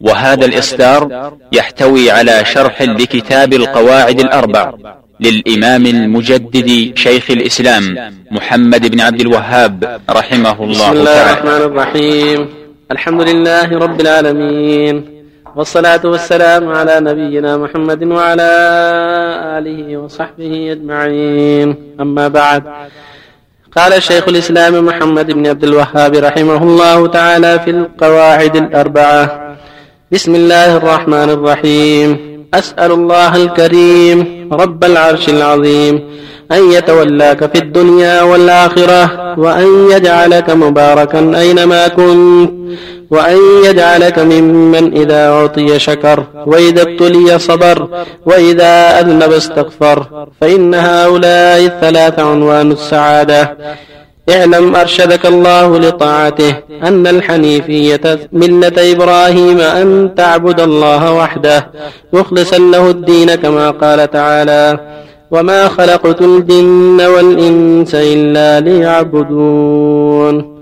وهذا الإصدار يحتوي على شرح لكتاب القواعد الأربع للإمام المجدد شيخ الإسلام محمد بن عبد الوهاب رحمه الله بسم الله تعالى. الرحمن الرحيم. الحمد لله رب العالمين. والصلاة والسلام على نبينا محمد وعلى آله وصحبه أجمعين. أما بعد. قال شيخ الإسلام محمد بن عبد الوهاب رحمه الله تعالى في القواعد الأربعة. بسم الله الرحمن الرحيم. أسأل الله الكريم رب العرش العظيم أن يتولاك في الدنيا والآخرة وأن يجعلك مباركا أينما كنت وأن يجعلك ممن إذا أعطي شكر وإذا ابتلي صبر وإذا أذنب استغفر فإن هؤلاء الثلاث عنوان السعادة. اعلم أرشدك الله لطاعته أن الحنيفية ملة إبراهيم أن تعبد الله وحده مخلصا له الدين كما قال تعالى وما خلقت الجن والإنس إلا ليعبدون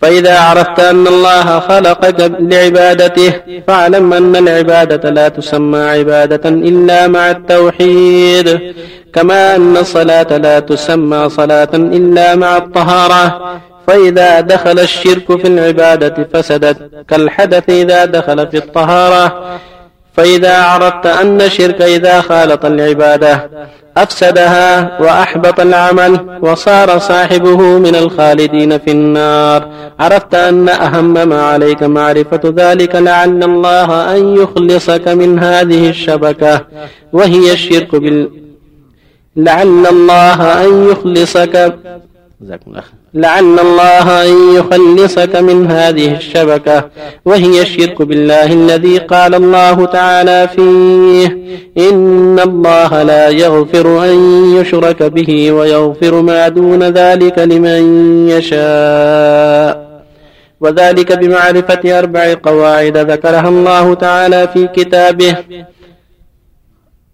فإذا عرفت أن الله خلقك لعبادته فاعلم أن العبادة لا تسمى عبادة إلا مع التوحيد. كما أن الصلاة لا تسمى صلاة إلا مع الطهارة. فإذا دخل الشرك في العبادة فسدت. كالحدث إذا دخل في الطهارة. فإذا عرفت أن الشرك إذا خالط العبادة. أفسدها وأحبط العمل وصار صاحبه من الخالدين في النار. عرفت أن أهم ما عليك معرفة ذلك لعل الله أن يخلصك من هذه الشبكة. وهي الشرك بال لعل الله أن يخلصك. لعل الله أن يخلصك من هذه الشبكة وهي الشرك بالله الذي قال الله تعالى فيه إن الله لا يغفر أن يشرك به ويغفر ما دون ذلك لمن يشاء. وذلك بمعرفة أربع قواعد ذكرها الله تعالى في كتابه.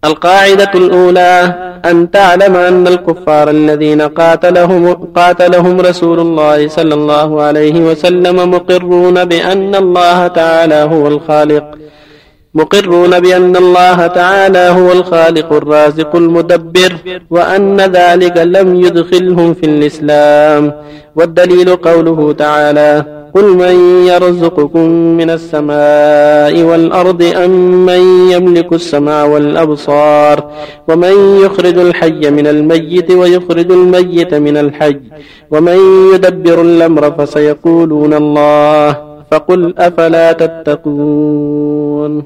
القاعدة الأولى أن تعلم أن الكفار الذين قاتلهم, قاتلهم رسول الله صلى الله عليه وسلم مقرون بأن الله تعالى هو الخالق. مقرون بأن الله تعالى هو الخالق الرازق المدبر وأن ذلك لم يدخلهم في الإسلام. والدليل قوله تعالى قل من يرزقكم من السماء والأرض أم من يملك السماء والأبصار ومن يخرج الحي من الميت ويخرج الميت من الحي ومن يدبر الأمر فسيقولون الله فقل أفلا تتقون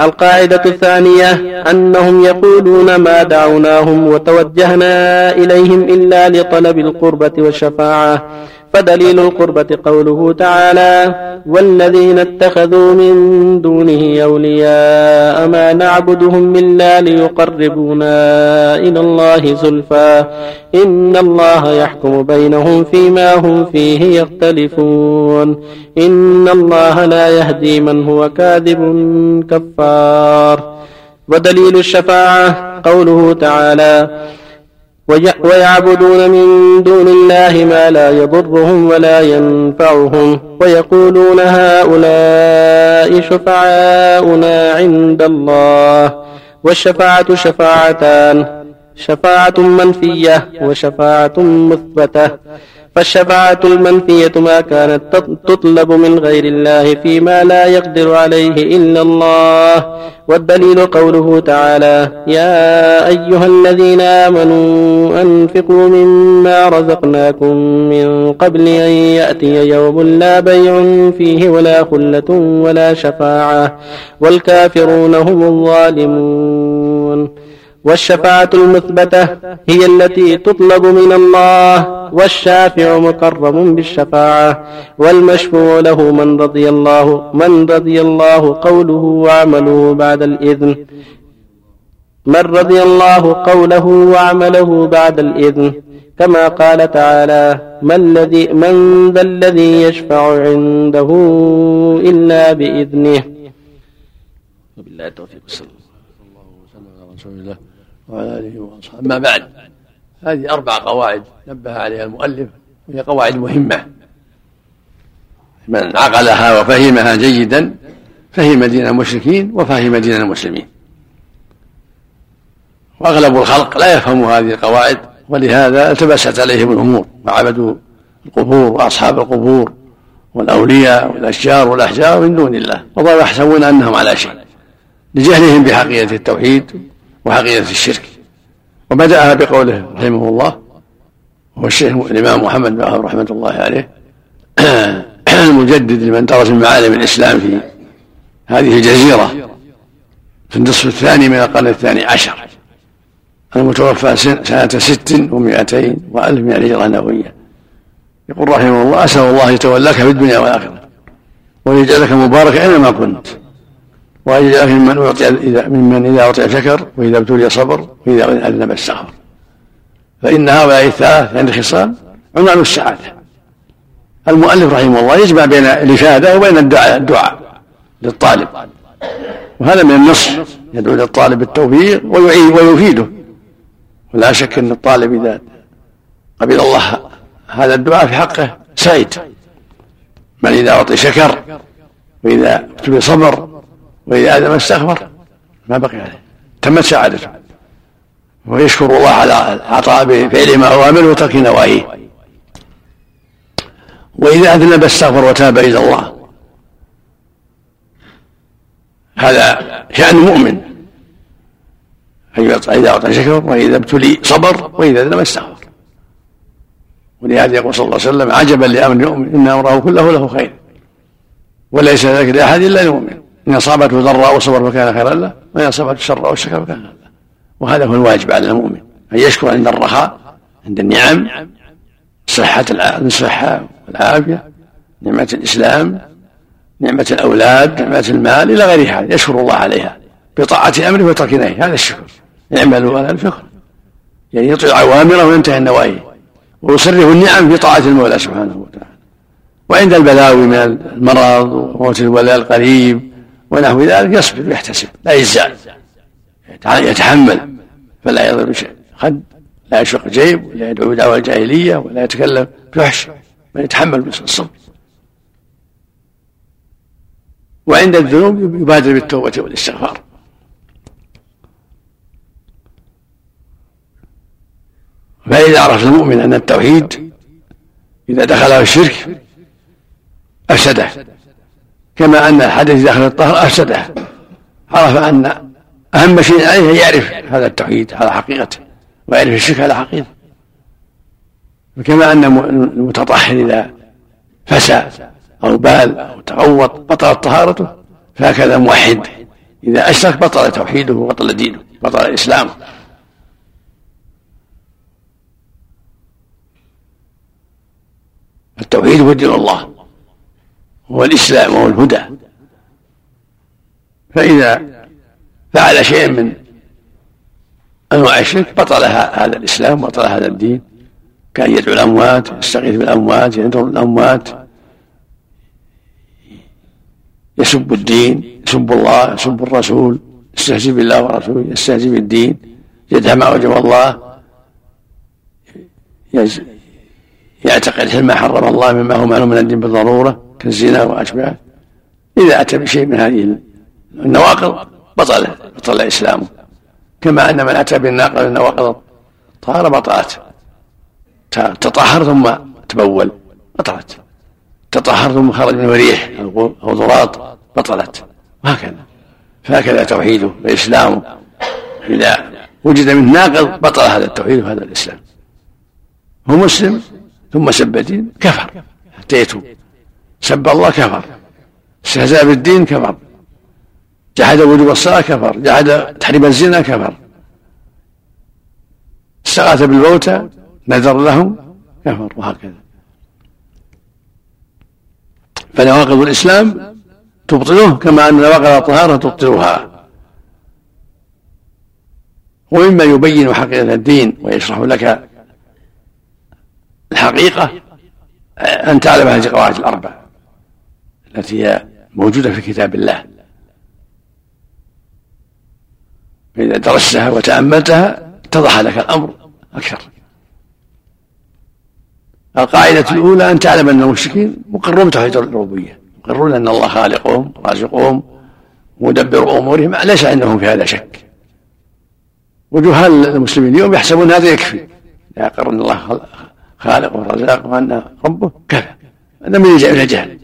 القاعدة الثانية أنهم يقولون ما دعوناهم وتوجهنا إليهم إلا لطلب القربة والشفاعة فدليل القربة قوله تعالى والذين اتخذوا من دونه أولياء ما نعبدهم إلا ليقربونا إلى الله زلفى. إن الله يحكم بينهم فيما هم فيه يختلفون. إن الله لا يهدي من هو كاذب كفار. ودليل الشفاعة قوله تعالى ويعبدون من دون الله ما لا يضرهم ولا ينفعهم ويقولون هؤلاء شفعاؤنا عند الله والشفاعة شفاعتان شفاعة منفية وشفاعة مثبتة. فالشفاعة المنفية ما كانت تطلب من غير الله فيما لا يقدر عليه إلا الله. والدليل قوله تعالى يا أيها الذين آمنوا أنفقوا مما رزقناكم من قبل أن يأتي يوم لا بيع فيه ولا خلة ولا شفاعة. والكافرون هم الظالمون. والشفاعة المثبتة هي التي تطلب من الله والشافع مكرم بالشفاعة والمشفوع له من رضي الله من رضي الله قوله وعمله بعد الإذن. من رضي الله قوله وعمله بعد الإذن. كما قال تعالى من الذي من ذا الذي يشفع عنده إلا بإذنه. وبالله التوفيق. صلى الله وسلم على رسول الله. وعلى آله وأصحابه. أما بعد هذه أربع قواعد نبه عليها المؤلف وهي قواعد مهمة. من عقلها وفهمها جيدا فهم دين المشركين وفهم دين المسلمين. وأغلب الخلق لا يفهم هذه القواعد ولهذا التبست عليهم الأمور وعبدوا القبور وأصحاب القبور والأولياء والأشجار والأحجار من دون الله. وظلوا يحسبون أنهم على شيء لجهلهم بحقيقة التوحيد وحقيقة الشرك. وبدأها بقوله رحمه الله. هو الشيخ الإمام محمد بن رحمة الله عليه. المجدد لمن درس من معالم الإسلام في هذه الجزيرة. في النصف الثاني من القرن الثاني عشر. المتوفى سنة ست ومائتين وألف من الهجرة النبوية. يقول رحمه الله أسأل الله يتولاك في الدنيا والآخرة. ويجعلك مباركا أينما كنت. ويجعلك ممن أعطي إذا ممن إذا أعطي شكر وإذا ابتلي صبر وإذا أذنب استغفر فإن هؤلاء الثلاث عند خصال عنوان السعادة. المؤلف رحمه الله يجمع بين الإفادة وبين الدعاء الدعاء للطالب. وهذا من النص يدعو للطالب بالتوفيق ويعيد ويفيده. ولا شك أن الطالب إذا قبل الله هذا الدعاء في حقه سعيد. بل إذا أعطي شكر وإذا ابتلي صبر واذا اذن استغفر ما بقي عليه تمت سعادته ويشكر الله على عطاء بفعل ما اوامره وترك نواهيه. وإذا أذنب استغفر وتاب إلى الله. هذا شأن المؤمن إذا أعطى شكر وإذا ابتلي صبر وإذا ذنب استغفر. ولهذا يقول صلى الله عليه وسلم عجبا لأمر المؤمن إن أمره كله له خير. وليس ذلك لأحد إلا المؤمن. إن أصابته ضراء وصبر فكان خيرا له وإن أصابته شراء وشكر فكان خيرا له. وهذا هو الواجب على المؤمن أن يشكر عند الرخاء عند النعم صحة الصحة والعافية نعمة الإسلام نعمة الأولاد نعمة المال إلى غير هذا يشكر الله عليها بطاعة أمره وترك نهيه هذا الشكر. اعملوا على الفكر يعني يطيع أوامره وينتهي النواهي. ويصرف النعم في طاعة المولى سبحانه وتعالى. وعند البلاوي من المرض وموت الولد القريب ونحو ذلك يصبر ويحتسب لا يجزع يتحمل فلا يضر شيء. قد لا يشق جيب ولا يدعو بدعوى الجاهلية ولا يتكلم بفحش بل يتحمل الصبر وعند الذنوب يبادر بالتوبة والاستغفار. فإذا عرف المؤمن أن التوحيد إذا دخله الشرك أفسده. كما أن الحدث إذا دخل الطهر أفسده عرف أن أهم شيء عليه أن يعرف هذا التوحيد على حقيقته ويعرف الشرك على حقيقته وكما أن المتطهر إذا فسى أو بال أو تغوط بطلت طهارته فهكذا موحد. إذا أشرك بطل توحيده وبطل دينه بطل إسلامه. التوحيد هو دين الله. هو الإسلام وهو الهدى فإذا فعل شيئا من أنواع الشرك بطل هذا الإسلام بطل هذا الدين. كان يدعو الأموات يستغيث بالأموات ينذر الأموات. يسب الدين يسب الله يسب الرسول يستهزئ بالله ورسوله يستهزئ بالدين يدعى ما وجب الله يعتقد ما حرم الله مما هو معلوم من الدين بالضرورة. كالزنا واشباهه إذا أتى بشيء من هذه النواقض بطل بطل اسلامه كما أن من أتى بالناقض النواقض طهر بطلت. تطهر ثم تبول بطلت. تطهر ثم خرج من ريح أو ضراط بطلت. وهكذا. فهكذا توحيده واسلامه إذا وجد منه ناقض بطل هذا التوحيد وهذا الإسلام. هو مسلم ثم سب الدين كفر. حتى يتوب سب الله كفر استهزاء بالدين كفر جحد وجوب الصلاة كفر جحد تحريم الزنا كفر. استغاث بالموتى نذر لهم كفر وهكذا. فنواقض الإسلام تبطله كما أن نواقض الطهارة تبطلها ومما يبين حقيقة الدين ويشرح لك الحقيقة أن تعلم هذه القواعد الأربع. التي هي موجودة في كتاب الله. فإذا درستها وتأملتها اتضح لك الأمر أكثر. القاعدة الأولى أن تعلم أن المشركين مقرون بتوحيد الربوبية مقرون أن الله خالقهم رازقهم مدبر أمورهم ليس عندهم في هذا شك. وجهال المسلمين اليوم يحسبون هذا يكفي. لا يقر ان الله خالق ورزاق وان ربه كفى هذا من الجهل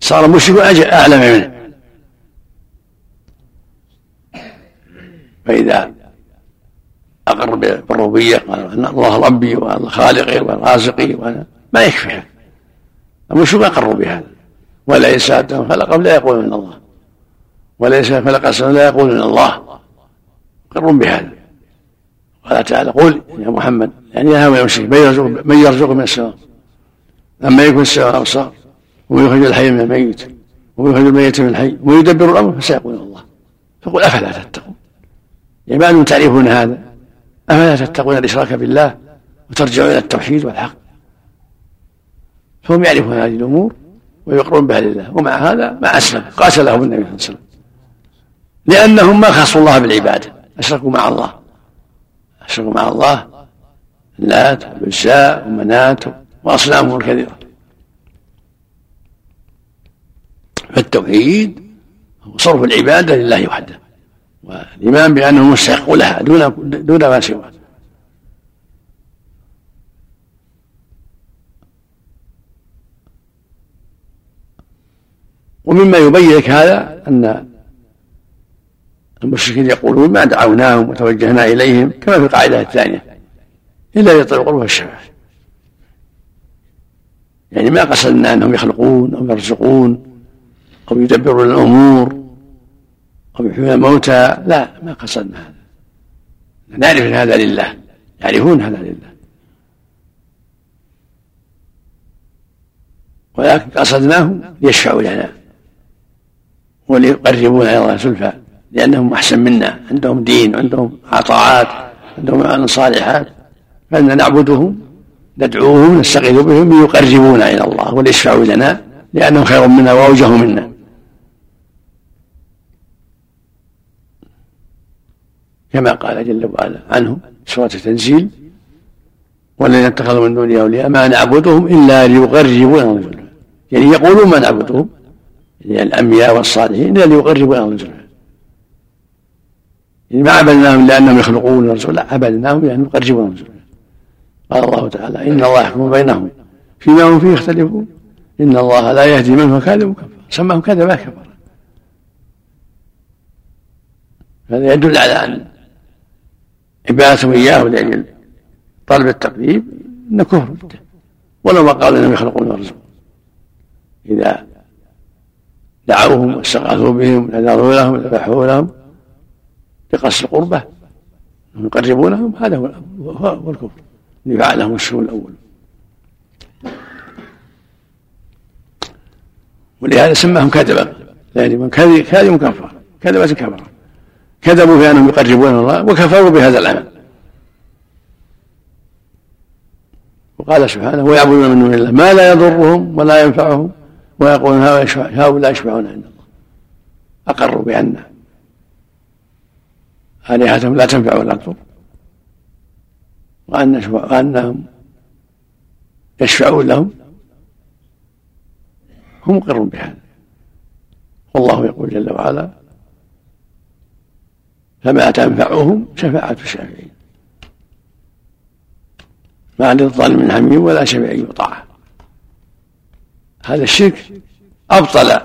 صار المشرك أعلم منه. فإذا أقر بالربوبية قال إن الله ربي وأن خالقي ورازقي وأنا ما يكفي. هذا المشرك اقروا بهذا وليس خلقهم لا يقولون ان الله. وليس خلق السماء لا يقولون ان الله. أقر بهذا قال تعالى قل يا محمد يعني هؤلاء المشركين من يرزق من يرزق من السماء. أما يكون السماء ابصار ويخرج الحي من الميت ويخرج الميت من الحي ويدبر الأمر فسيقولون الله. فقل أفلا تتقون؟ يعني ما أنتم تعرفون هذا؟ أفلا تتقون الإشراك بالله وترجعون إلى التوحيد والحق؟ فهم يعرفون هذه الأمور ويقرون بها لله ومع هذا ما أسلم قاتلهم النبي صلى الله عليه وسلم. لأنهم ما خصوا الله بالعبادة أشركوا مع الله. أشركوا مع الله اللات والعزى ومنات وأصنامهم الكثيرة. فالتوحيد صرف العبادة لله وحده والإيمان بأنه مستحق لها دون دون ما سواه. ومما يبين لك هذا أن المشركين يقولون ما دعوناهم وتوجهنا إليهم كما في القاعدة الثانية إلا لطلب القرب والشفاعه يعني ما قصدنا أنهم يخلقون أو يرزقون أو يدبرون الأمور أو يحيون الموتى. لا ما قصدنا هذا. نعرف إن هذا لله يعرفون هذا لله. ولكن قصدناهم ليشفعوا لنا وليقربونا إلى الله زلفى لأنهم أحسن منا عندهم دين عندهم عطاءات عندهم أعمال صالحات. فإن نعبدهم ندعوهم نستغيث بهم ليقربونا إلى الله وليشفعوا لنا لأنهم خير منا وأوجه منا. كما قال جل وعلا عنهم سورة التنزيل والذين اتخذوا من دونه أولياء ما نعبدهم إلا ليقربونا يعني يقولون ما نعبدهم يعني الأنبياء والصالحين إلا ليقربونا يعني ما عبدناهم لانهم يخلقون الرسول لا عبدناهم لانهم يقربون الرسول قال الله تعالى ان الله يحكم بينهم فيما هم فيه يختلفون. ان الله لا يهدي من هو كاذب كفر سماهم كذب كفر. هذا يدل على أن عبادتهم إياه لاجل طلب التقريب إنه كفر. ولو ما قالوا إنهم يخلقون الرسول إذا دعوهم واستغاثوا بهم نذروا لهم ذبحوا لهم بقصد القربة يقربونهم هذا هو هو الكفر. اللي فعله الشهور الأول. ولهذا سماهم كذبا يعني من كاذب كفر. كذبة كفر. كذبوا في أنهم يقربون الله وكفروا بهذا العمل. وقال سبحانه ويعبدون من دون الله ما لا يضرهم ولا ينفعهم ويقولون هؤلاء يشفعون عند الله. أقروا بأن آلهتهم لا تنفع ولا تضر. وأن وأنهم يشفعون لهم. هم مقرون بهذا. والله يقول جل وعلا فما تنفعهم شفاعة الشافعين ما للظالم من حميم ولا شفيع يطاع. هذا الشرك أبطل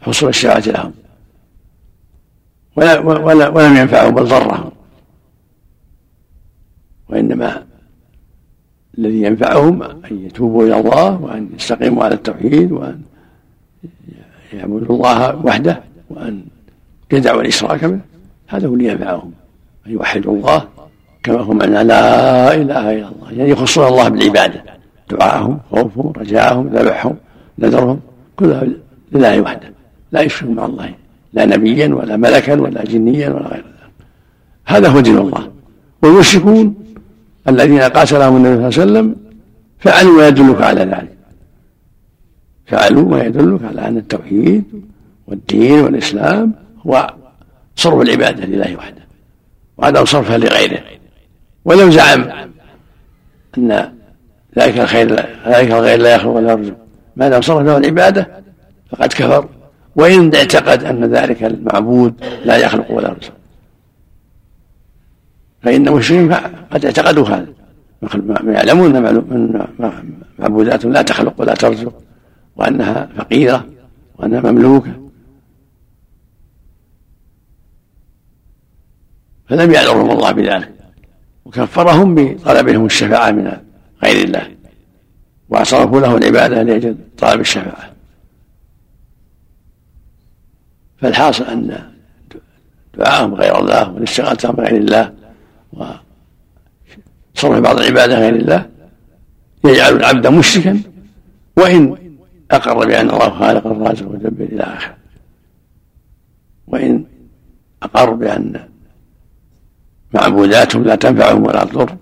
حصول الشفاعة لهم. ولا ولا ولم ينفعهم بل ضرهم. وإنما الذي ينفعهم أن يتوبوا إلى الله وأن يستقيموا على التوحيد وأن يعبدوا الله وحده وأن يدعوا الإشراك به. هذا هو ينفعهم أن يوحدوا الله كما هم معنى لا إله إلا الله. يعني يخصون الله بالعبادة. دعاءهم خوفهم رجاءهم ذبحهم نذرهم. كلها لله وحده. لا يشركون مع الله. لا نبيا ولا ملكا ولا جنيا ولا غير ذلك. هذا هو دين الله. والمشركون الذين قاتلهم النبي صلى الله عليه وسلم فعلوا ما يدلك على ذلك. فعلوا ما يدلك على أن التوحيد والدين والإسلام هو صرف العبادة لله وحده وعدم صرفها لغيره. ولو زعم أن ذلك الخير ذلك الغير لا يخلق ولا يرزق ما دام صرف له العبادة فقد كفر وإن اعتقد أن ذلك المعبود لا يخلق ولا يرزق فإن المشركين قد اعتقدوا هذا. يعلمون أن معبودات لا تخلق ولا ترزق وأنها فقيرة وأنها مملوكة. فلم يعذرهم الله بذلك. وكفرهم بطلبهم الشفاعة من غير الله. وصرفوا له العبادة لأجل طلب الشفاعة. فالحاصل أن دعاءهم غير الله والاستغاثة بغير الله وصرف بعض العبادة غير الله يجعل العبد مشركا. وإن أقر بأن الله خالق الرازق والجبر إلى آخره. وإن أقر بأن معبوداتهم لا تنفعهم ولا تضر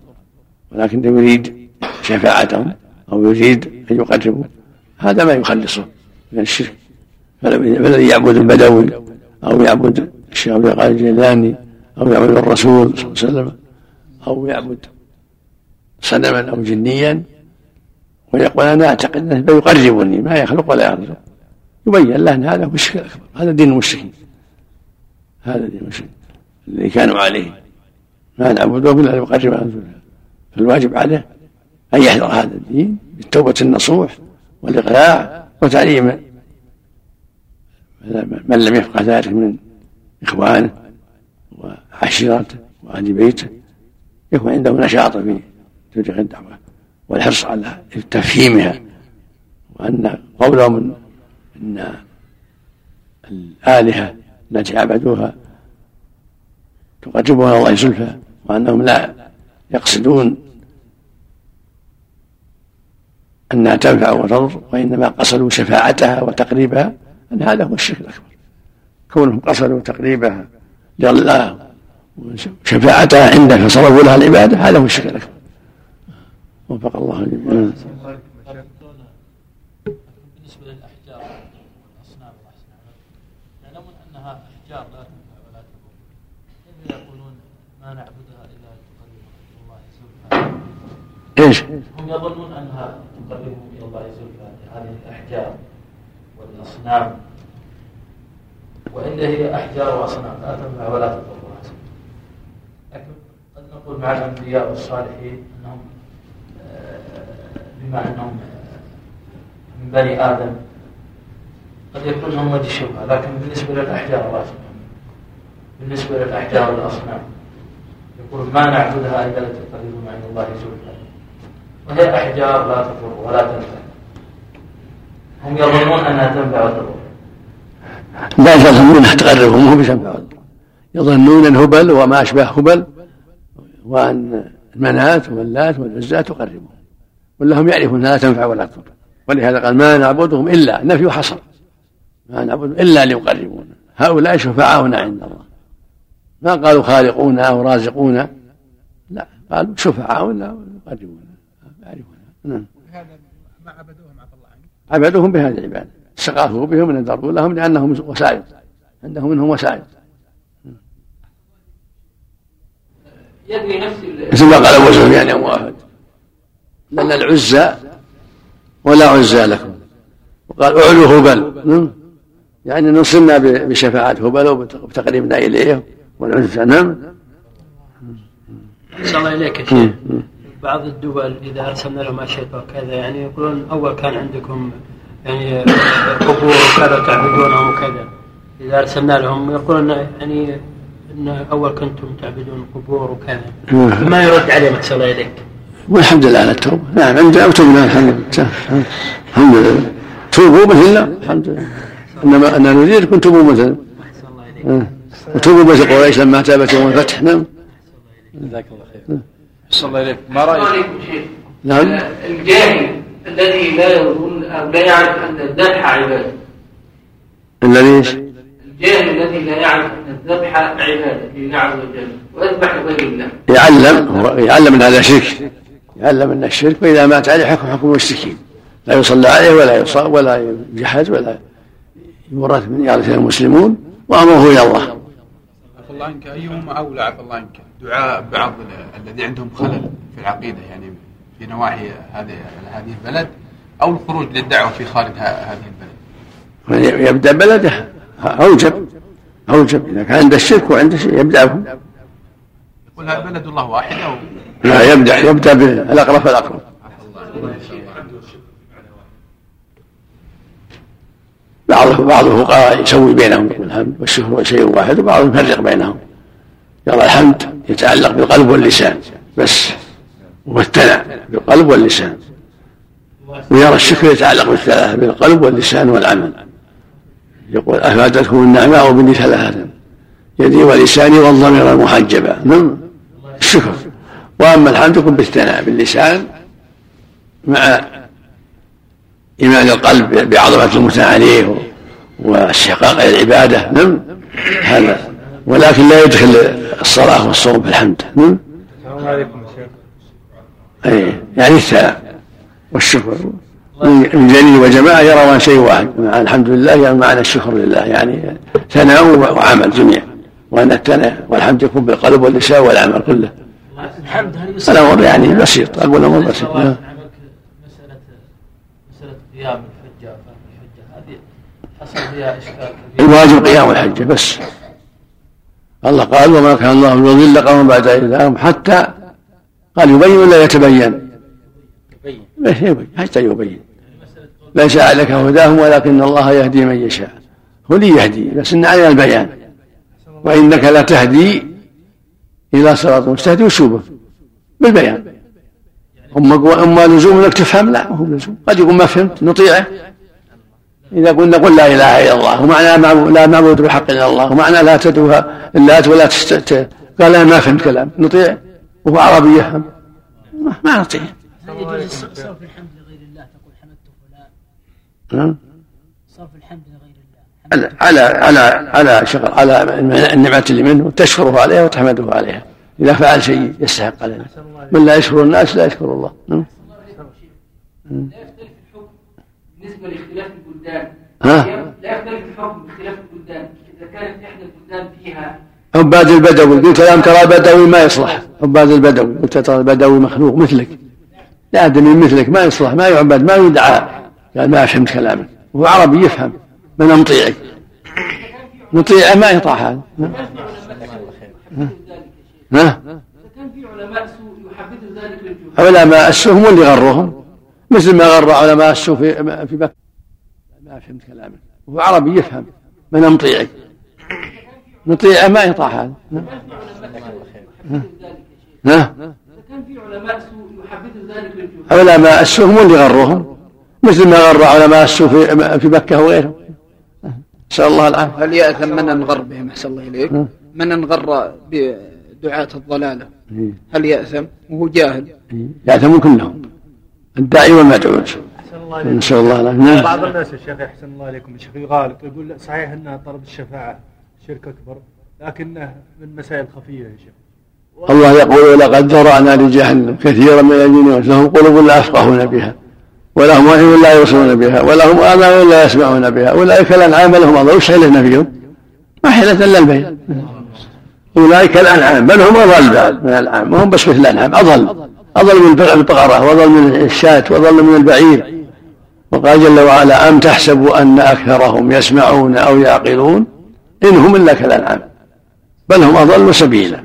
ولكن يريد شفاعتهم أو يريد أن يقربوا هذا ما يخلصه من الشرك. فالذي يعبد البدوي أو يعبد الشيخ عبد القادر الجيلاني أو يعبد الرسول صلى الله عليه وسلم أو يعبد صنما أو جنيا. ويقول أنا أعتقد أنه يقربني ما يخلق ولا يرزق يبين له أن هذا هو الشرك الأكبر هذا دين المشركين. هذا دين المشركين الذي كانوا عليه. ما نعبدهم إلا ليقربنا فالواجب عليه أن يحذر هذا الدين بالتوبة النصوح والإقلاع وتعليم من لم يفقه ذلك من إخوانه وعشيرته وأهل بيته يكون عنده نشاط في تبليغ الدعوة والحرص على تفهيمها وأن قولهم أن الآلهة التي عبدوها تقربها الله زلفى وأنهم لا يقصدون أنها تنفع وتضر وإنما قصدوا شفاعتها وتقريبها أن هذا هو الشرك الأكبر. كونهم قصدوا تقريبها لله وشفاعتها عنده فصرفوا لها العبادة هذا هو الشرك الأكبر. وفق الله الجميع بالنسبة للأحجار والأصنام يعلمون أنها أحجار لا تنفع ولا تضر كيف يقولون ما نعبدها إلا تقربنا الله زلفى إيش؟ هم يظنون أنها تقربهم إلى الله زلفى هذه الأحجار والأصنام. وإلا هي أحجار وأصنام لا تنفع ولا تضر. لكن قد نقول مع الأنبياء والصالحين أنهم آه، بما أنهم آه، من بني آدم قد يكون لهم وجه شبهة لكن بالنسبة للأحجار الله سبحانه بالنسبة للأحجار والأصنام يقول ما نعبدها إلا لتقربنا عند الله زلفى وهي أحجار لا تضر ولا تنفع. هم يظنون أنها تنفع وتضر لا يظنونها تقربهم هم بتنفع يظنون الهبل وما أشبه هبل وأن المنات واللات والعزى تقربهم. ولا هم يعرفون لا تنفع ولا تضر ولهذا قال ما نعبدهم إلا نفي حصر. ما نعبدهم إلا ليقربونا. هؤلاء شفعاؤنا عند الله. ما قالوا خالقونا أو رازقونا. لا قالوا شفعاؤنا ويقربونا نعم. هذا ما عبدوهم عفى الله عنك. عبدوهم بهذه العبادة. استغاثوا بهم ونذروا لهم لأنهم وسائل. عندهم منهم وسائل. يدري نفس مثل ما قال أبو سفيان يوم احد لنا العزى ولا عزى لكم. وقال أعلو هبل. نعم. يعني نصرنا بشفاعة هبل وبتقريبنا إليه والعزى. نعم. صلى الله إليك يا شيخ. بعض الدول إذا أرسلنا لهم أشياء وكذا يعني يقولون أول كان عندكم يعني قبور وكذا تعبدونهم وكذا إذا أرسلنا لهم يقولون يعني أن أول كنتم تعبدون قبور وكذا. ما يرد عليهم صلى الله إليك. والحمد لله على التوبة. نعم عندنا وتوبنا الحمد لله. الحمد لله. توبوا مثلنا الحمد لله. إنما أنا نريدكم توبوا مثلنا أحسن الله إليك. وتوبوا مثل قريش لما تابت يوم الفتح. نعم. جزاك الله خير. أحسن الله إليك. ما رأيك؟ عليكم شيخ. نعم. الجاهل الذي لا يظن أو لا يعرف أن الذبح عبادة. الذي إيش؟ الجاهل الذي لا يعرف أن الذبح عبادة لله عز وجل. ويذبح لغير الله. يعلم هو يعلم أن هذا شرك. يعلم أن الشرك وإذا مات عليه حكم حكم المشركين. لا يصلى عليه ولا يصاب ولا يجحد ولا يورث من يرث المسلمون وأمره إلى الله. الله عنك أيهما أولى عفى الله عنك دعاء بعض ال- الذي عندهم خلل في العقيدة يعني في نواحي هذه هذه البلد أو الخروج للدعوة في خارج هذه البلد. من يبدأ بلده؟ أوجب أوجب إذا كان عنده الشرك وعنده شيء يبدأ. به يقول بلد الله واحد أو لا يبدأ. يبدأ بالأقرب فالأقرب بعض بعض الفقهاء يسوي بينهم الحمد والشكر شيء واحد وبعضهم يفرق بينهم. يرى الحمد يتعلق بالقلب واللسان بس. والثناء بالقلب واللسان. ويرى الشكر يتعلق بالثلاثة بالقلب واللسان والعمل. يقول أفادتكم النعماء بني ثلاثة؟ يدي ولساني والضمير المحجبة نعم الشكر. وأما الحمد يكون بالثناء باللسان مع إيمان القلب بعظمة المثنى عليه واستحقاق العبادة نعم. هذا. ولكن لا يدخل الصلاة والصوم في الحمد نعم. عليكم أي يعني الثناء والشكر. من جليل وجماعة يرون شيء واحد. مع الحمد لله يعني معنى الشكر لله يعني ثناء وعمل جميع. وأن الثناء والحمد يكون بالقلب واللسان والعمل كله. الحمد هل الأمر يعني بسيط أقول أمر بسيط. مسألة مسألة قيام الحجة فهم الحجة هذه حصل فيها إشكال كبير الواجب قيام الحجة بس. الله قال وما كان الله يضل قوما بعد إذ حتى قال يبين ولا يتبين? يبين. حتى يبين. ليس عليك هداهم ولكن الله يهدي من يشاء. هو لي يهدي بس إن علينا البيان. وإنك لا تهدي إلى صراط مستهدي وشوبه بالبيان. أما أما لزوم إنك تفهم لا هو لزوم. قد يكون ما فهمت نطيعه. إذا قلنا قل لا إله إلا الله ومعنى لا معبود بحق إلا الله ومعنى لا تدعوها اللات ولا تست قال أنا ما فهمت كلام نطيع؟ وهو عربي يفهم؟ ما نطيع. صرف الحمد لغير الله تقول حمدت فلان صرف الحمد لغير الله على على على شغل على النعمة اللي منه تشكره عليها وتحمده عليها. إذا فعل شيء يستحق عليه من لا يشكر الناس لا يشكر الله. نعم بالنسبة لاختلاف البلدان. لا يختلف الحكم باختلاف البلدان. إذا كانت إحدى البلدان فيها عباد البدوي قلت لهم ترى البدوي ما يصلح. عباد البدوي قلت ترى البدوي مخلوق مثلك. لا آدمي مثلك ما يصلح ما يعبد ما يدعى. قال ما فهمت كلامك. هو عربي يفهم من نطيعك نطيعه ما يطاع هذا. ها؟ كان في علماء سوء يحبذوا ذلك للجهال. علماء السوء هم اللي غروهم؟ مثل ما غر علماء السوء في في مكة ما فهمت كلامك. هو عربي يفهم. من نطيعك نطيعه ما يطاع هذا. ها كان في علماء سوء ذلك علماء السوء هم اللي غروهم. مثل ما غر علماء السوء في في مكه وغيرهم. نسأل الله العافية. هل يأثم من انغر بهم؟ أحسن الله إليك. من انغر بدعاة الضلالة؟ إيه. هل يأثم؟ وهو جاهل. إيه. ياثم كلهم. الداعي والمدعو نسال الله العافيه نعم. بعض الناس يا شيخ أحسن الله عليكم الشيخ يغالط يقول صحيح أنها طلب الشفاعة شرك أكبر لكنه من مسائل خفية يا شيخ. الله يقول لقد ذرأنا لجهنم كثيرا من الجن لهم قلوب لا يفقهون بها ولهم أعين لا يبصرون بها ولهم آذان لا يسمعون بها أولئك الأنعام لهم أضل وش حيلتنا فيهم؟ ما حيلة إلا البين أولئك الأنعام بل هم بعد من الأنعام وهم بس مثل الأنعام أضل. أضل من البقرة وأضل من الشاة وأضل من البعير. وقال جل وعلا أم تحسبوا أن أكثرهم يسمعون أو يعقلون؟ إن هم إلا كالأنعام بل هم أضل سبيلا.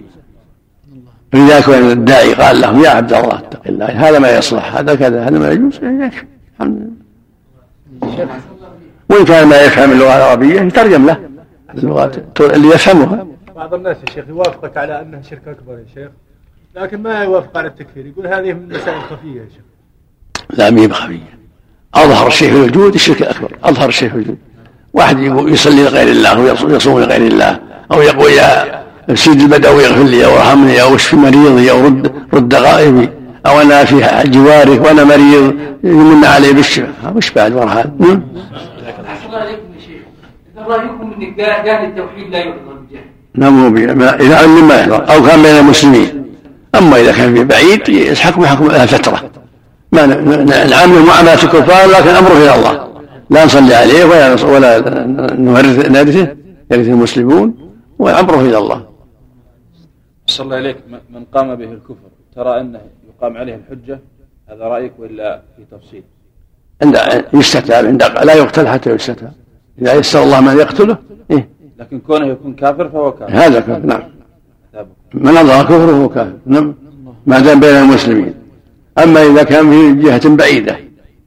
ولذلك الداعي قال لهم يا عبد الله اتق الله هذا ما يصلح هذا كذا هذا ما يجوز يكفي. الحمد لله. وإن كان ما يفهم اللغة العربية يترجم له اللغات اللي يفهمها. بعض الناس يا شيخ يوافقك على أنها شرك أكبر يا شيخ. لكن ما يوافق على التكفير. يقول هذه من المسائل الخفيه يا شيخ. لا ما هي خفية. أظهر الشيء في الوجود الشرك الأكبر. أظهر الشيء في الوجود. واحد يصلي لغير الله ويصوم لغير الله أو يقول يا سيد البدوي اغفر لي أو ارحمني أو اشفي مريضي أو رد رد غائبي أو أنا في جوارك وأنا مريض يمن علي بالشفاء. وش بعد ورا هذا؟ نعم. الله عليكم يا شيخ. إذا رأيكم ان جهل التوحيد لا يحضر بجهل نعم اذا علم ما يحضر. أو كان بين المسلمين. أما إذا كان في بعيد يسحق بحكم فتره ما نعامله معامله الكفار لكن أمره إلى الله. لا نصلي عليه ولا ولا نورثه يرث المسلمون وأمره إلى الله. صلى الله عليك. من قام به الكفر ترى أنه يقام عليه الحجة؟ هذا رأيك ولا في تفصيل؟ عند يستتاب عند لا يقتل حتى يستتاب. إذا يسر الله من يقتله إيه؟ لكن كونه يكون كافر فهو كافر. هذا كافر نعم. من أظهر كفره هو كافر. نعم. ما دام بين المسلمين. أما إذا كان في جهة بعيدة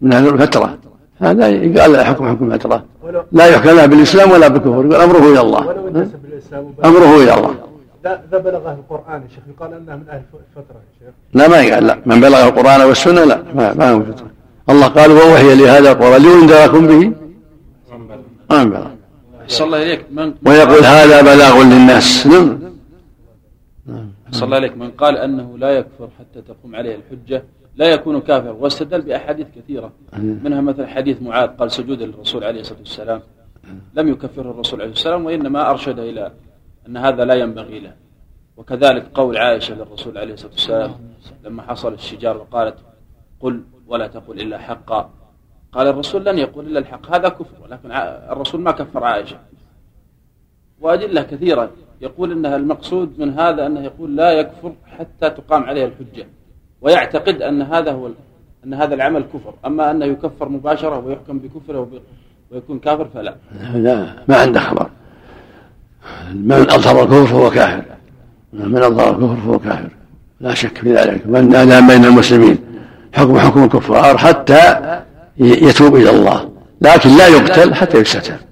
من هذه الفترة هذا يقال حكم حكم الفترة. لا يحكم لا بالإسلام ولا بالكفر يقول أمره إلى الله. أمره إلى الله. إذا بلغه القرآن يا شيخ. يقال أنه من أهل الفترة يا شيخ. لا ما يقال. لا من بلغ القرآن والسنة لا ما, ما هو فترة. الله قال ووحي لهذا القرآن. لينذركم به؟ ما من بلغ صلى الله إليك. من ويقول هذا بلاغ للناس. نعم. صلى الله عليك. من قال أنه لا يكفر حتى تقوم عليه الحجة لا يكون كافر. واستدل بأحاديث كثيرة. منها مثلا حديث معاذ قال سجود للرسول عليه الصلاة والسلام. لم يكفره الرسول عليه والسلام وإنما أرشد إلى أن هذا لا ينبغي له. وكذلك قول عائشة للرسول عليه الصلاة والسلام لما حصل الشجار وقالت قل ولا تقول إلا حقا. قال الرسول لن يقول إلا الحق. هذا كفر ولكن الرسول ما كفر عائشة. وأدلة كثيرة. يقول أنها المقصود من هذا أنه يقول لا يكفر حتى تقام عليه الحجة ويعتقد أن هذا هو أن هذا العمل كفر أما أنه يكفر مباشرة ويحكم بكفره ويكون كافر فلا. لا ما عنده خبر. من أظهر الكفر فهو كافر. من أظهر الكفر فهو كافر. لا شك في ذلك. من دام بين المسلمين. حكم حكم الكفار حتى يتوب إلى الله. لكن لا يقتل حتى يستتب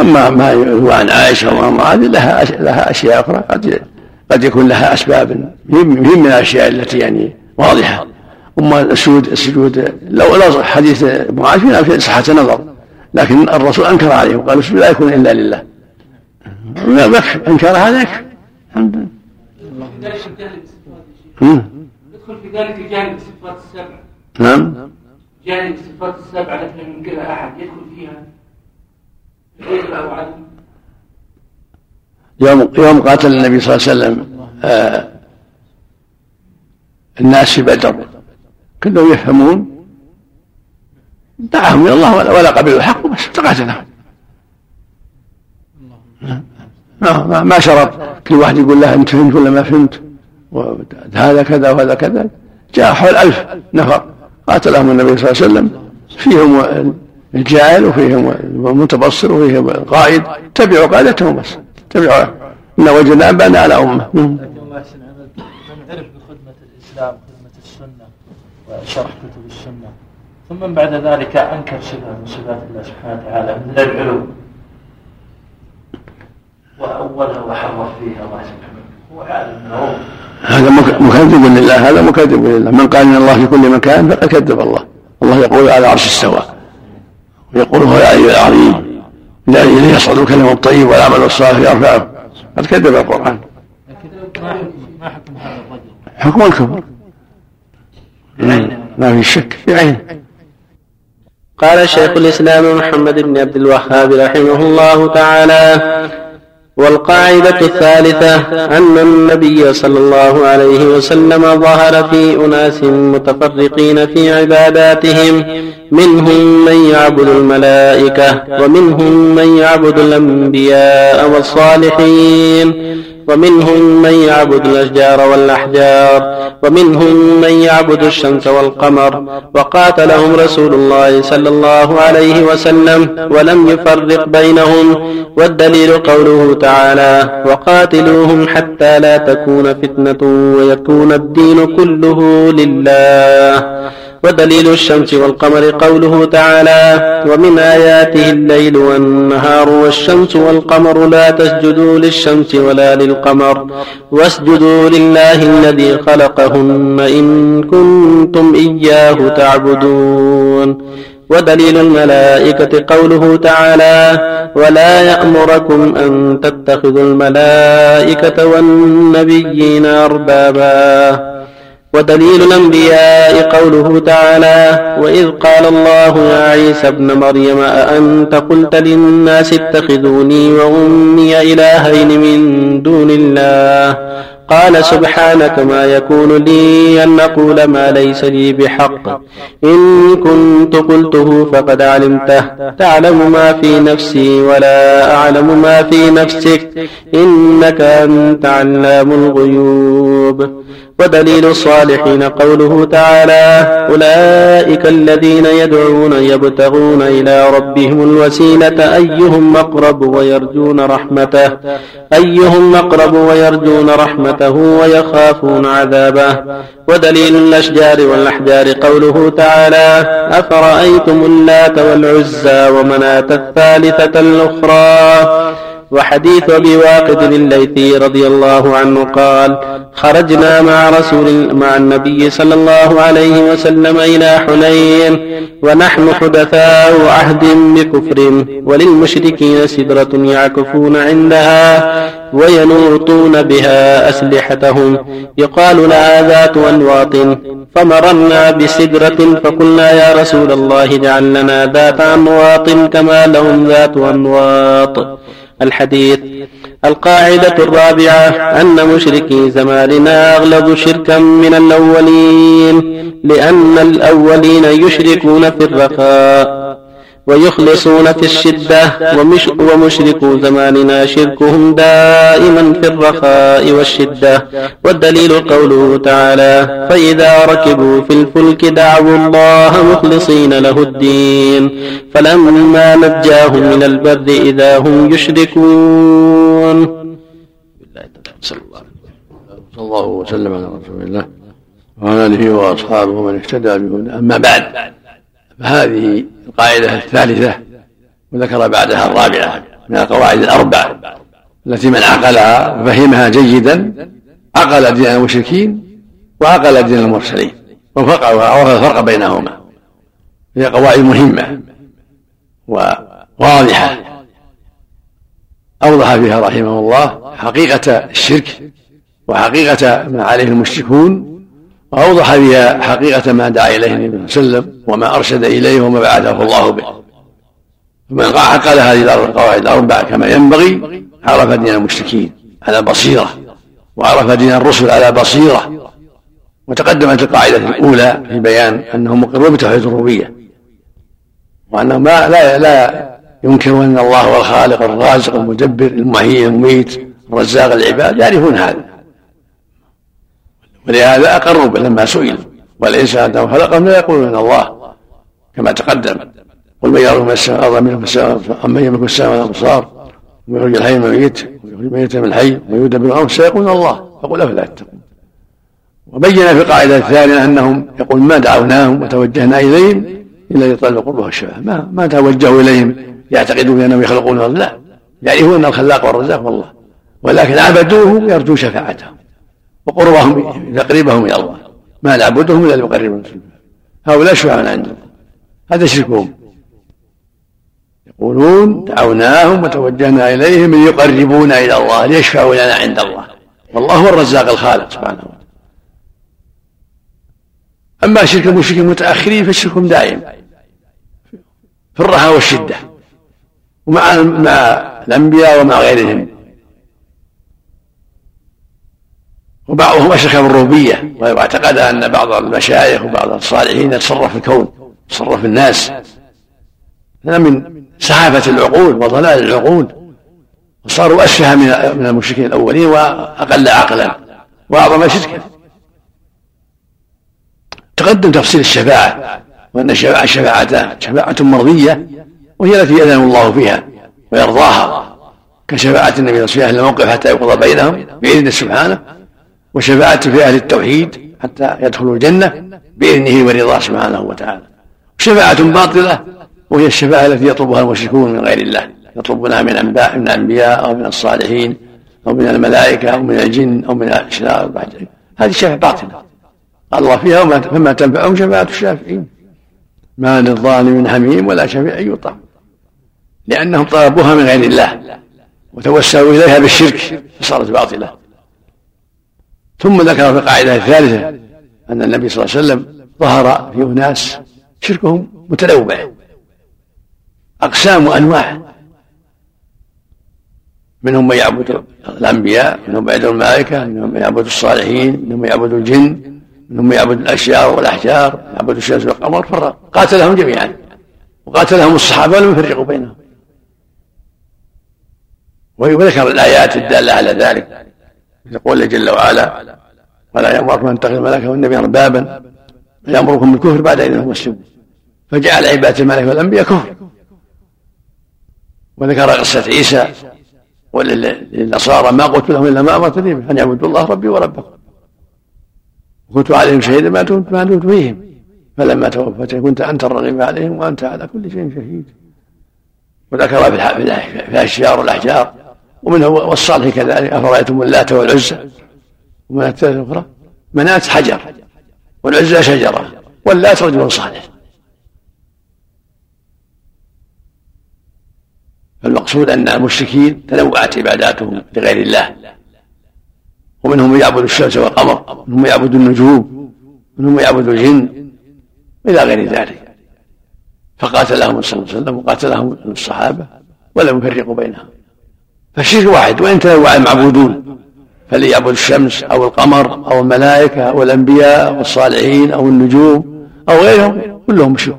أما ما يروى عن عائشة هذه لها لها أشياء أخرى. قد قد يكون لها أسباب مهم من الأشياء التي يعني واضحة. أما السجود السجود لو لو حديث معاذ في صحة نظر لكن الرسول أنكر عليه وقال السجود لا يكون إلا لله. أنكر هذا يكفي الحمد لله. يدخل في ذلك جانب الصفات السبع. نعم. جانب الصفات السبع التي لم ينكرها أحد يدخل فيها. يوم يوم قاتل النبي صلى الله عليه وسلم آه الناس في بدر. كلهم يفهمون دعاهم إلى الله ولا, قبلوا الحق بس تقاتلهم. ما, ما شرط كل واحد يقول له أنت فهمت ولا ما فهمت؟ هذا كذا وهذا كذا. جاء حول ألف نفر قاتلهم النبي صلى الله عليه وسلم. فيهم الجاهل وفيهم المتبصر وفيهم القائد تبعوا قادتهم بس تبعوا. إن وجدنا أبانا على أمة. لكن الله يحسن عملك من عرف بخدمة الإسلام خدمة السنة وشرح كتب السنة. ثم بعد ذلك أنكر صفة من صفات الله سبحانه وتعالى من العلو وأولها وحرف فيها الله سبحانه هو عالم هذا مكذب لله هذا مكذب لله. من قال إن الله في كل مكان فقد كذب الله. الله يقول على عرش استوى ويقول هو العلي العظيم لا إليه يصعد الكلم الطيب والعمل الصالح يرفعه قد كذب القران ما حكم هذا الرجل حكم الكفر. ما في شك في عينه قال شيخ الإسلام محمد بن عبد الوهاب رحمه الله تعالى والقاعدة الثالثة أن النبي صلى الله عليه وسلم ظهر في أناس متفرقين في عباداتهم منهم من يعبد الملائكة ومنهم من يعبد الأنبياء والصالحين ومنهم من يعبد الأشجار والأحجار ومنهم من يعبد الشمس والقمر وقاتلهم رسول الله صلى الله عليه وسلم ولم يفرق بينهم والدليل قوله تعالى وقاتلوهم حتى لا تكون فتنة ويكون الدين كله لله ودليل الشمس والقمر قوله تعالى ومن آياته الليل والنهار والشمس والقمر لا تسجدوا للشمس ولا للقمر واسجدوا لله الذي خلقهن إن كنتم إياه تعبدون ودليل الملائكة قوله تعالى ولا يأمركم أن تتخذوا الملائكة والنبيين أربابا ودليل الأنبياء قوله تعالى وإذ قال الله يا عيسى ابن مريم أأنت قلت للناس اتخذوني وأمي إلهين من دون الله قال سبحانك. ما يكون لي أن أقول ما ليس لي بحق. إن كنت قلته فقد علمته. تعلم ما في نفسي ولا أعلم ما في نفسك. إنك أنت علام الغيوب. ودليل الصالحين قوله تعالى أولئك الذين يدعون يبتغون إلى ربهم الوسيلة. أيهم أقرب ويرجون رحمته؟ أيهم أقرب ويرجون رحمته؟ ويخافون عذابه. ودليل الأشجار والأحجار قوله تعالى أفرأيتم اللات والعزى ومناة الثالثة الأخرى وحديث أبي واقد الليثي رضي الله عنه قال خرجنا مع رسول مع النبي صلى الله عليه وسلم إلى حنين ونحن حدثاء عهد بكفر وللمشركين سدرة يعكفون عندها وينوطون بها أسلحتهم. يقال لها ذات أنواط فمررنا بسدرة فقلنا يا رسول الله اجعل لنا ذات أنواط كما لهم ذات أنواط. الحديث. القاعدة الرابعة أن مشركي زماننا أغلب شركا من الأولين لأن الأولين يشركون في الرخاء. ويخلصون في الشدة ومش ومشركو زماننا شركهم دائما في الرخاء والشدة. والدليل قوله تعالى فإذا ركبوا في الفلك دعوا الله مخلصين له الدين. فلما نجاهم من البر إذا هم يشركون. صلى الله وسلم على رسول الله وعلى آله وأصحابه ومن اهتدى بهداه. أما بعد فهذه القاعدة الثالثة وذكر بعدها الرابعة من القواعد الأربع التي من عقلها وفهمها جيدا عقل دين المشركين وعقل دين المرسلين وعرف الفرق بينهما. هي قواعد مهمة وواضحة. أوضح فيها رحمه الله حقيقة الشرك وحقيقة ما عليه المشركون وأوضح بها حقيقة ما دعا إليه النبي صلى الله عليه وسلم وما أرشد إليه وما بعثه الله به. فمن عقل هذه القواعد الأربع كما ينبغي عرف دين المشركين على بصيرة وعرف دين الرسل على بصيرة وتقدمت القاعدة الأولى في بيان أنهم مقرون بتوحيد الربوبية وأنهم لا لا, لا ينكرون أن الله هو الخالق الرازق المدبر المحيي المميت الرزاق العباد يعرفون هذا. ولهذا أقروا به لما سئل والإنسان أنه خلقهم لا يقولون الله كما تقدم. قل من من السماء والأرض من السماء أمن يملك السماء والأبصار ويخرج الحي من الميت ويخرج الميت من الحي ويدبر الأمر سيقولون الله. فقل أفلا تتقون. وبين في القاعدة الثانية أنهم يقول ما دعوناهم وتوجهنا إليهم إلا لطلب القرب والشفاعة ما ما توجهوا إليهم يعتقدون بأنهم يخلقون لا. يعرفون أن الخلاق والرزاق والله. ولكن عبدوه يرجو شفاعتهم. وقربهم تقريبهم إلى الله. ما نعبدهم إلا ليقربهم هؤلاء شفعاء عندهم. هذا شركهم. يقولون دعوناهم وتوجهنا إليهم ليقربونا إلى الله ليشفعوا لنا عند الله. والله هو الرزاق الخالق سبحانه وتعالى. أما شرك المشركين المتأخرين فشركهم دائم. في الرخاء والشدة. ومع مع الأنبياء ومع غيرهم. وبعضهم أشرك بالربوبية واعتقد أن بعض المشايخ وبعض الصالحين يتصرف في الكون يتصرف في الناس. هذا من سحافة العقول وضلال العقول. وصاروا أسفه من المشركين الأولين وأقل عقلا. وأعظم شركا. تقدم تفصيل الشفاعة وأن الشفاعة شفاعتان شفاعة مرضية وهي التي يأذن الله فيها ويرضاها. كشفاعة النبي صلى الله عليه وسلم حتى يقضى بينهم بإذنه سبحانه. وشفاعته في أهل التوحيد حتى يدخلوا الجنة بإذنه ورضاه سبحانه وتعالى. شفاعة باطلة وهي الشفاعة التي يطلبها المشركون من غير الله. يطلبونها من أنباء من الأنبياء أو من الصالحين أو من الملائكة أو من الجن أو من الأشرار هذه شفاعة باطلة. قال الله فيها وما فما تنفعهم شفاعة الشافعين. ما للظالم حميم ولا شفيع يطع لأنهم طلبوها من غير الله وتوسلوا إليها بالشرك فصارت باطلة. ثم ذكر في القاعدة الثالثة أن النبي صلى الله عليه وسلم ظهر في أناس شركهم متنوع أقسام وأنواع. منهم من يعبد الأنبياء منهم من يعبد الملائكة منهم من يعبد الصالحين منهم من يعبد الجن منهم من يعبد الأشجار والأحجار يعبد الشمس والقمر فرق قاتلهم جميعا وقاتلهم الصحابة ولم يفرقوا بينهم. وذكر الآيات الدالة على ذلك. يقول جل وعلا. ولا يأمركم أن تتخذوا الملائكة والنبي أربابا. يأمركم بالكفر بعد إذ مسلمون فجعل عبادة الملائكة والأنبياء كفر. وذكر قصة عيسى. وللنصارى ما قلت لهم إلا ما أمرت به. أن يعبدوا الله ربي وربكم. وكنت عليهم شهيدا ما دمت ما دمت فيهم. فلما توفتني كنت أنت الرغيب عليهم وأنت على كل شيء شهيد. وذكر في الأشجار والأحجار ومنه والصالح كذلك أفرأيتم اللات والعزى؟ ومن الثالثة الأخرى منات حجر والعزى شجرة واللات رجل صالح. فالمقصود أن المشركين تنوعت عباداتهم لغير الله. ومنهم من يعبد الشمس والقمر منهم من يعبد النجوم منهم من يعبد الجن إلى غير ذلك. فقاتلهم صلى الله عليه وسلم وقاتلهم الصحابة ولم يفرقوا بينهم. فالشرك واحد وإن تنوع المعبودون فاللي يعبد الشمس أو القمر أو الملائكة أو الأنبياء أو الصالحين أو النجوم أو غيرهم كلهم شرك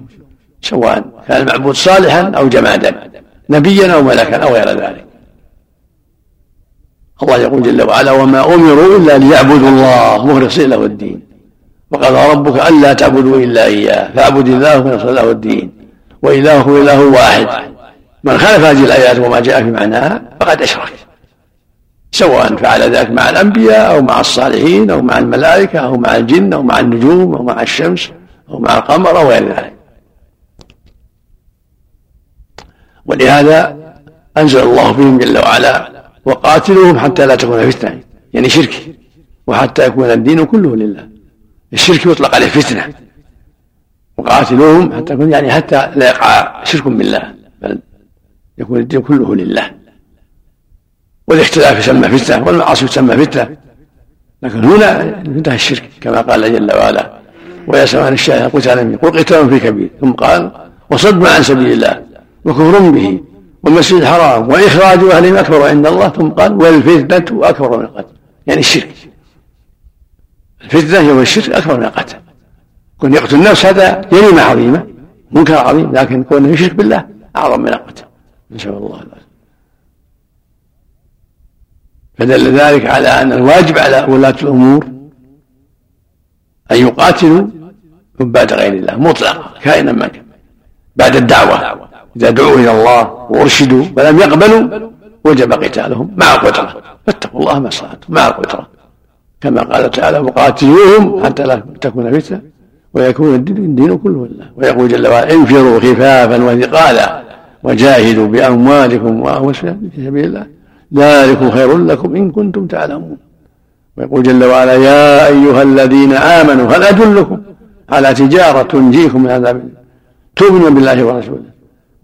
سواء كان المعبود صالحا أو جمادا نبيا أو ملكا أو غير ذلك. الله يقول جل وعلا وما أمروا إلا ليعبدوا الله مخلصين له الدين. وقال ربك ألا تعبدوا إلا إياه فاعبد الله مخلصا له الدين. وإلهه إله واحد. من خالف هذه الآيات وما جاء في معناها فقد أشرك سواء فعل ذلك مع الأنبياء أو مع الصالحين أو مع الملائكة أو مع الجن أو مع النجوم أو مع الشمس أو مع القمر أو غير ذلك. ولهذا أنزل الله فيهم جل وعلا وقاتلوهم حتى لا تكون فتنة يعني شرك وحتى يكون الدين كله لله. الشرك يطلق عليه فتنة. وقاتلوهم حتى يكون يعني حتى لا يقع شرك بالله بل يكون الدين كله لله. والاختلاف يسمى فتنة والمعاصي تسمى فتنة. لكن هنا انتهى الشرك كما قال جل وعلا. ويا سمان الشاهد قتال قل قتال في كبير ثم قال وصد عن سبيل الله وكفر به والمسجد الحرام وإخراج أهلهم أكبر عند الله. ثم قال والفتنة أكبر من القتل. يعني الشرك. الفتنة هو الشرك أكبر من القتل. كون يقتل النفس هذا جريمة عظيمة منكر عظيم لكن كونه يشرك بالله أعظم من القتل. نسأل الله. العافية فدل ذلك على أن الواجب على ولاة الأمور أن يقاتلوا عباد غير الله مطلقا كائنا ما كان بعد الدعوة. إذا دعوا إلى الله وأرشدوا فلم يقبلوا وجب قتالهم مع القدرة. فاتقوا الله ما استطعتم مع القدرة. كما قال تعالى وقاتلوهم حتى لا تكون فتنة ويكون الدين كله لله ويقول جل وعلا انفروا خفافا وثقالا. وجاهدوا بأموالكم وأنفسكم في سبيل الله. ذلكم خير لكم إن كنتم تعلمون. ويقول جل وعلا يا أيها الذين آمنوا هل أدلكم على تجارة تنجيكم من عذاب تؤمنون بالله ورسوله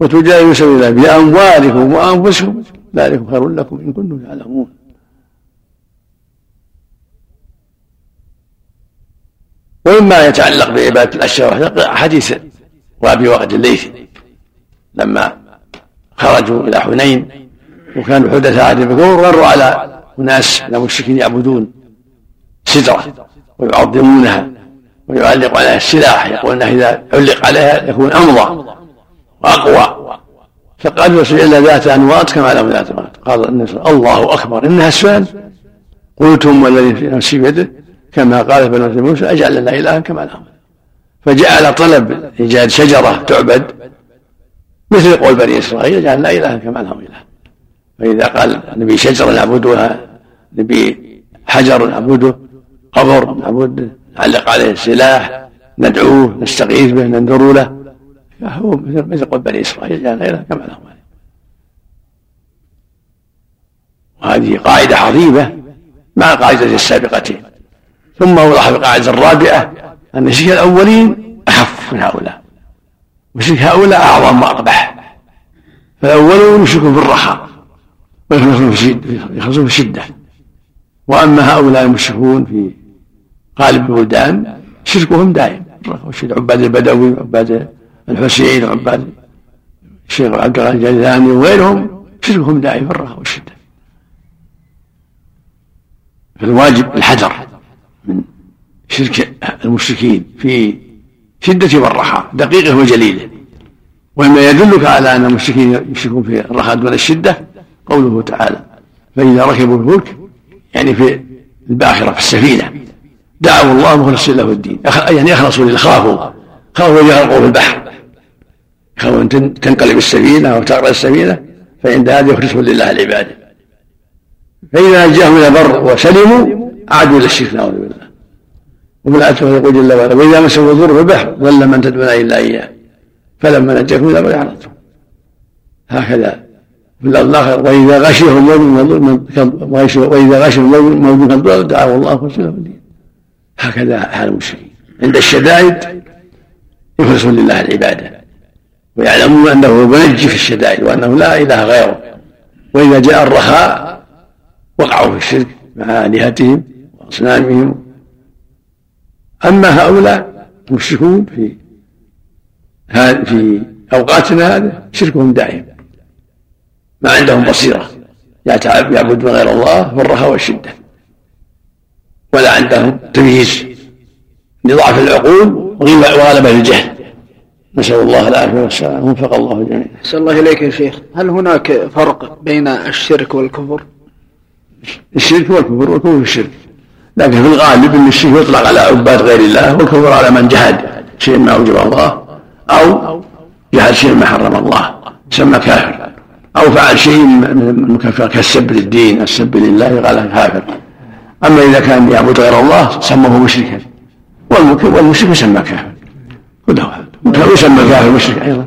وتجاهدوا سبيل الله بأموالكم وأنفسكم. ذلك خير لكم إن كنتم تعلمون. ومما يتعلق بعبادة الأشياء حديث وأبي وقد الليثي لما خرجوا إلى حنين وكانوا حدثاء عهد بكور غروا على أناس من المشركين يعبدون سدرة ويعظمونها ويعلق عليها السلاح يقول انه إذا علق عليها يكون أمضى وأقوى. فقال إلا ذات انواط كما لم ذات انواط قال الله أكبر. إنها السؤال قلتم والذي في نفسي بيده كما قال بنو موسى أجعل لنا إلها كما لهم فجعل طلب إيجاد شجرة تعبد. مثل قول بني إسرائيل اجعل لنا الها كما لهم إله. فإذا قال نبي شجره نعبدها نبي حجر نعبده قبر نعبد نعلق عليه السلاح ندعوه نستغيث به ننذر له. فهو مثل قول بني إسرائيل جاء غيره كما لهم وهذه قاعدة عظيمة مع القاعدة السابقتين ثم أوضح في القاعدة الرابعة أن شرك الأولين أخف من هؤلاء. وشرك هؤلاء أعظم وأقبح. فالأولون يشركون في الرخاء ويخلصون في الشدة وأما هؤلاء المشركون في غالب البلدان شركهم دائم. عباد البدوي وعباد الحسين وعباد الشيخ عبد الغني الجيلاني وغيرهم شركهم دائم في الرخاء والشدة. فالواجب الحذر من شرك المشركين في شدة والرخاء دقيقة وجليلة. ومما يدلك على أن المشركين يشركون في الرخاء دون الشدة؟ قوله تعالى فإذا ركبوا الفلك يعني في الباخرة في السفينة. دعوا الله مخلصين له الدين. يعني يخلصوا لله خافوا. خافوا أن يغرقوا في البحر. خافوا أن تنقلب السفينة أو تغرق السفينة فعند هذا يخلصون لله العبادة. فإذا نجاهم إلى بر وسلموا عادوا إلى الشرك نعوذ بالله. وفي الآية يقول جل وعلا وإذا مسوا الضر في البحر ضل من تدعون إلا إياه. فلما نجاكم إلى أعرضتم هكذا. في اللفظ الآخر وإذا غشيهم موج وإذا غشيهم موج كالضر دعوا الله له الدين. هكذا حال المشركين. عند الشدائد يخلصون لله العبادة. ويعلمون أنه منجي في الشدائد وأنه لا إله غيره. وإذا جاء الرخاء وقعوا في الشرك مع آلهتهم وأصنامهم أما هؤلاء المشركون في في أوقاتنا هذه شركهم دائم ما عندهم بصيرة يعبدون غير الله في الرخاء والشدة ولا عندهم تمييز لضعف العقول وغلبة الجهل. نسأل الله العافية والسلامة وفق الله جميعا. نسأل الله إليك يا شيخ. هل هناك فرق بين الشرك والكفر؟ الشرك والكفر والكفر في الشرك. لكن في الغالب إن الشرك يطلق على عباد غير الله والكفر على من جحد شيء ما أوجب الله أو جحد شيء ما حرم الله سمى كافر. أو فعل شيء من كالسب للدين السب لله قال كافر. أما إذا كان يعبد غير الله سموه مشركا والمشرك يسمى كافر. ويسمى الكافر مشرك أيضا.